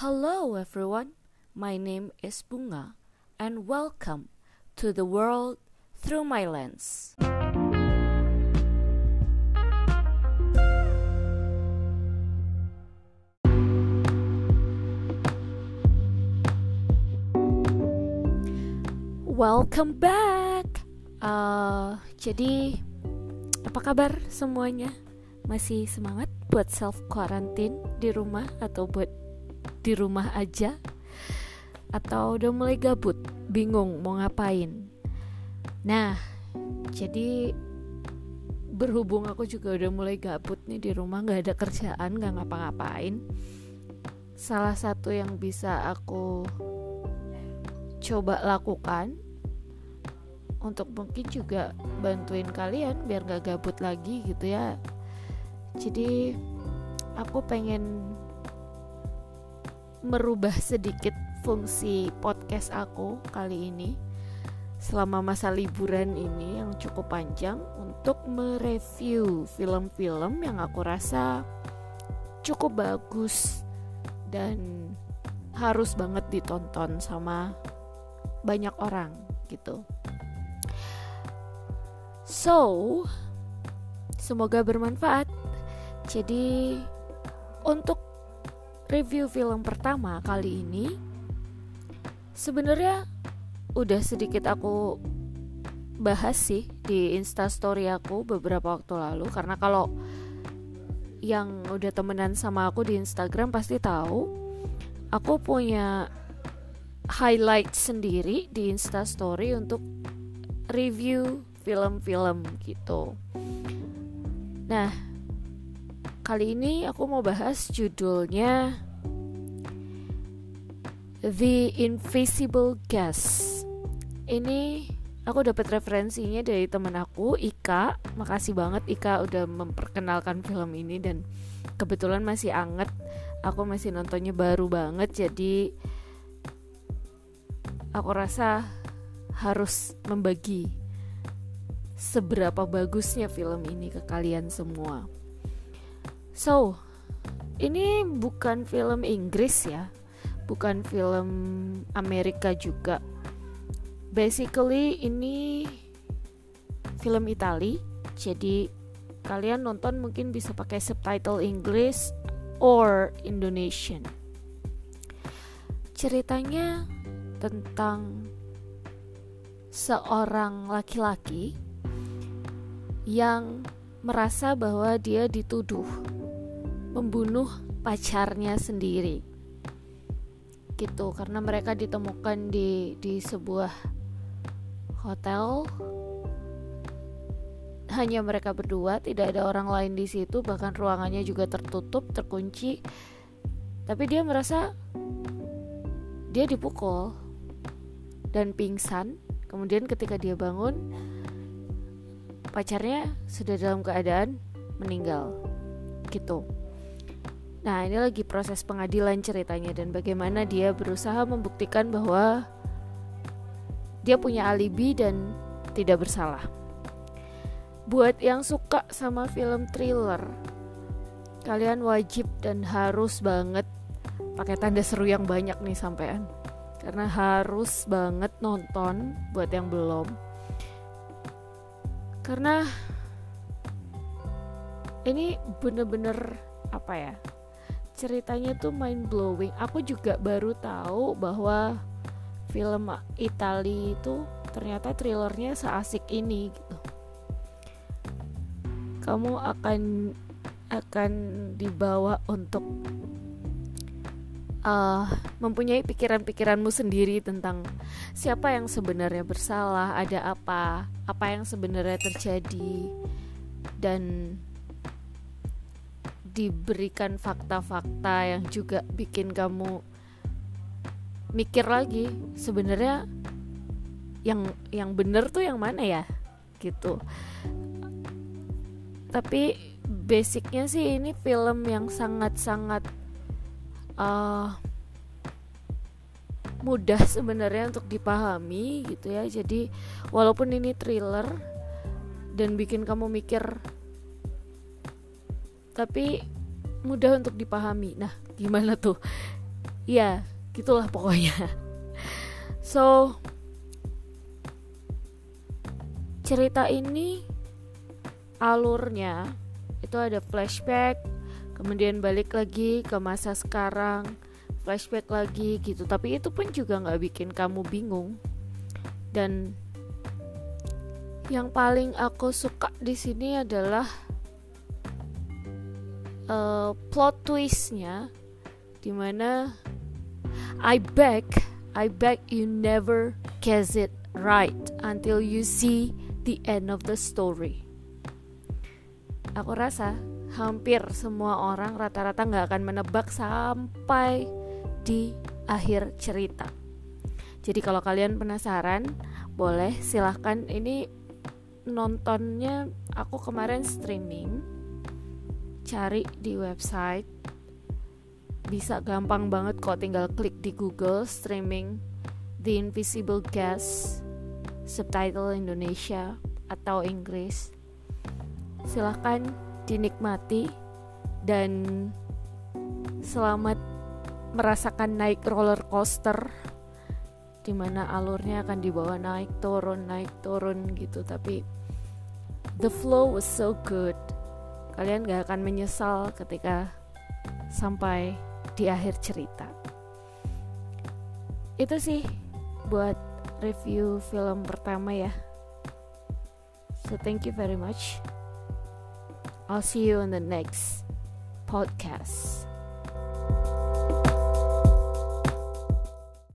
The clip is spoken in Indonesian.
Hello everyone, my name is Bunga and welcome to the world through my lens. Welcome back. Uh, jadi apa kabar semuanya? Masih semangat buat self quarantine di rumah atau buat di rumah aja? Atau udah mulai gabut, bingung mau ngapain? Nah, jadi berhubung aku juga udah mulai gabut nih di rumah nggak ada kerjaan nggak ngapa-ngapain salah satu yang bisa aku coba lakukan untuk mungkin juga bantuin kalian biar gak gabut lagi gitu ya jadi aku pengen merubah sedikit fungsi podcast aku kali ini selama masa liburan ini yang cukup panjang untuk mereview film-film yang aku rasa cukup bagus dan harus banget ditonton sama banyak orang gitu. So, semoga bermanfaat. Jadi, untuk review film pertama kali ini, sebenarnya udah sedikit aku bahas sih di instastory aku beberapa waktu lalu karena kalau yang udah temenan sama aku di Instagram pasti tahu aku punya highlight sendiri di instastory untuk review film-film gitu. Nah, kali ini aku mau bahas judulnya The Invisible Guest. Ini aku dapat referensinya dari temen aku Ika. Makasih banget Ika udah memperkenalkan film ini dan kebetulan masih anget. Aku masih nontonnya baru banget jadi aku rasa harus membagi seberapa bagusnya film ini ke kalian semua. So, ini bukan film Inggris ya bukan film Amerika juga. Basically ini film Itali. Jadi kalian nonton mungkin bisa pakai subtitle Inggris or Indonesian. Ceritanya tentang seorang laki-laki yang merasa bahwa dia dituduh membunuh pacarnya sendiri. Gitu karena mereka ditemukan di di sebuah hotel. Hanya mereka berdua tidak ada orang lain di situ bahkan ruangannya juga tertutup terkunci. Tapi dia merasa dia dipukul dan pingsan. Kemudian ketika dia bangun pacarnya sudah dalam keadaan meninggal. Gitu Nah, ini lagi proses pengadilan ceritanya dan bagaimana dia berusaha membuktikan bahwa dia punya alibi dan tidak bersalah. Buat yang suka sama film thriller, kalian wajib dan harus banget pakai tanda seru yang banyak nih sampean. Karena harus banget nonton buat yang belum. Karena ini bener-bener apa ya? Ceritanya tuh mind blowing aku juga baru tahu bahwa film Itali itu ternyata thrillernya seasik ini gitu. Kamu akan akan dibawa untuk uh, mempunyai pikiran-pikiranmu sendiri tentang siapa yang sebenarnya bersalah, ada apa, apa yang sebenarnya terjadi, dan diberikan fakta-fakta yang juga bikin kamu mikir lagi sebenarnya yang yang bener tuh yang mana ya? Gitu. Tapi basicnya sih ini film yang sangat-sangat uh, mudah sebenarnya untuk dipahami gitu ya. Jadi walaupun ini thriller dan bikin kamu mikir tapi mudah untuk dipahami. Nah, gimana tuh? ya gitulah pokoknya so cerita ini alurnya itu ada flashback kemudian balik lagi ke masa sekarang flashback lagi gitu tapi itu pun juga nggak bikin kamu bingung dan yang paling aku suka di sini adalah uh, plot twistnya di mana I beg I beg you never guess it right until you see the end of the story. Aku rasa hampir semua orang rata-rata nggak akan menebak sampai di akhir cerita. Jadi kalau kalian penasaran, boleh silahkan. Ini nontonnya aku kemarin streaming cari di website. Bisa gampang banget kok tinggal klik di Google streaming The Invisible Guest subtitle Indonesia atau Inggris. Silahkan dinikmati dan selamat merasakan naik roller coaster di mana alurnya akan dibawa naik turun naik turun gitu. Tapi the flow was so good kalian gak akan menyesal ketika sampai di akhir cerita. Itu sih buat review film pertama ya. So thank you very much. I'll see you in the next podcast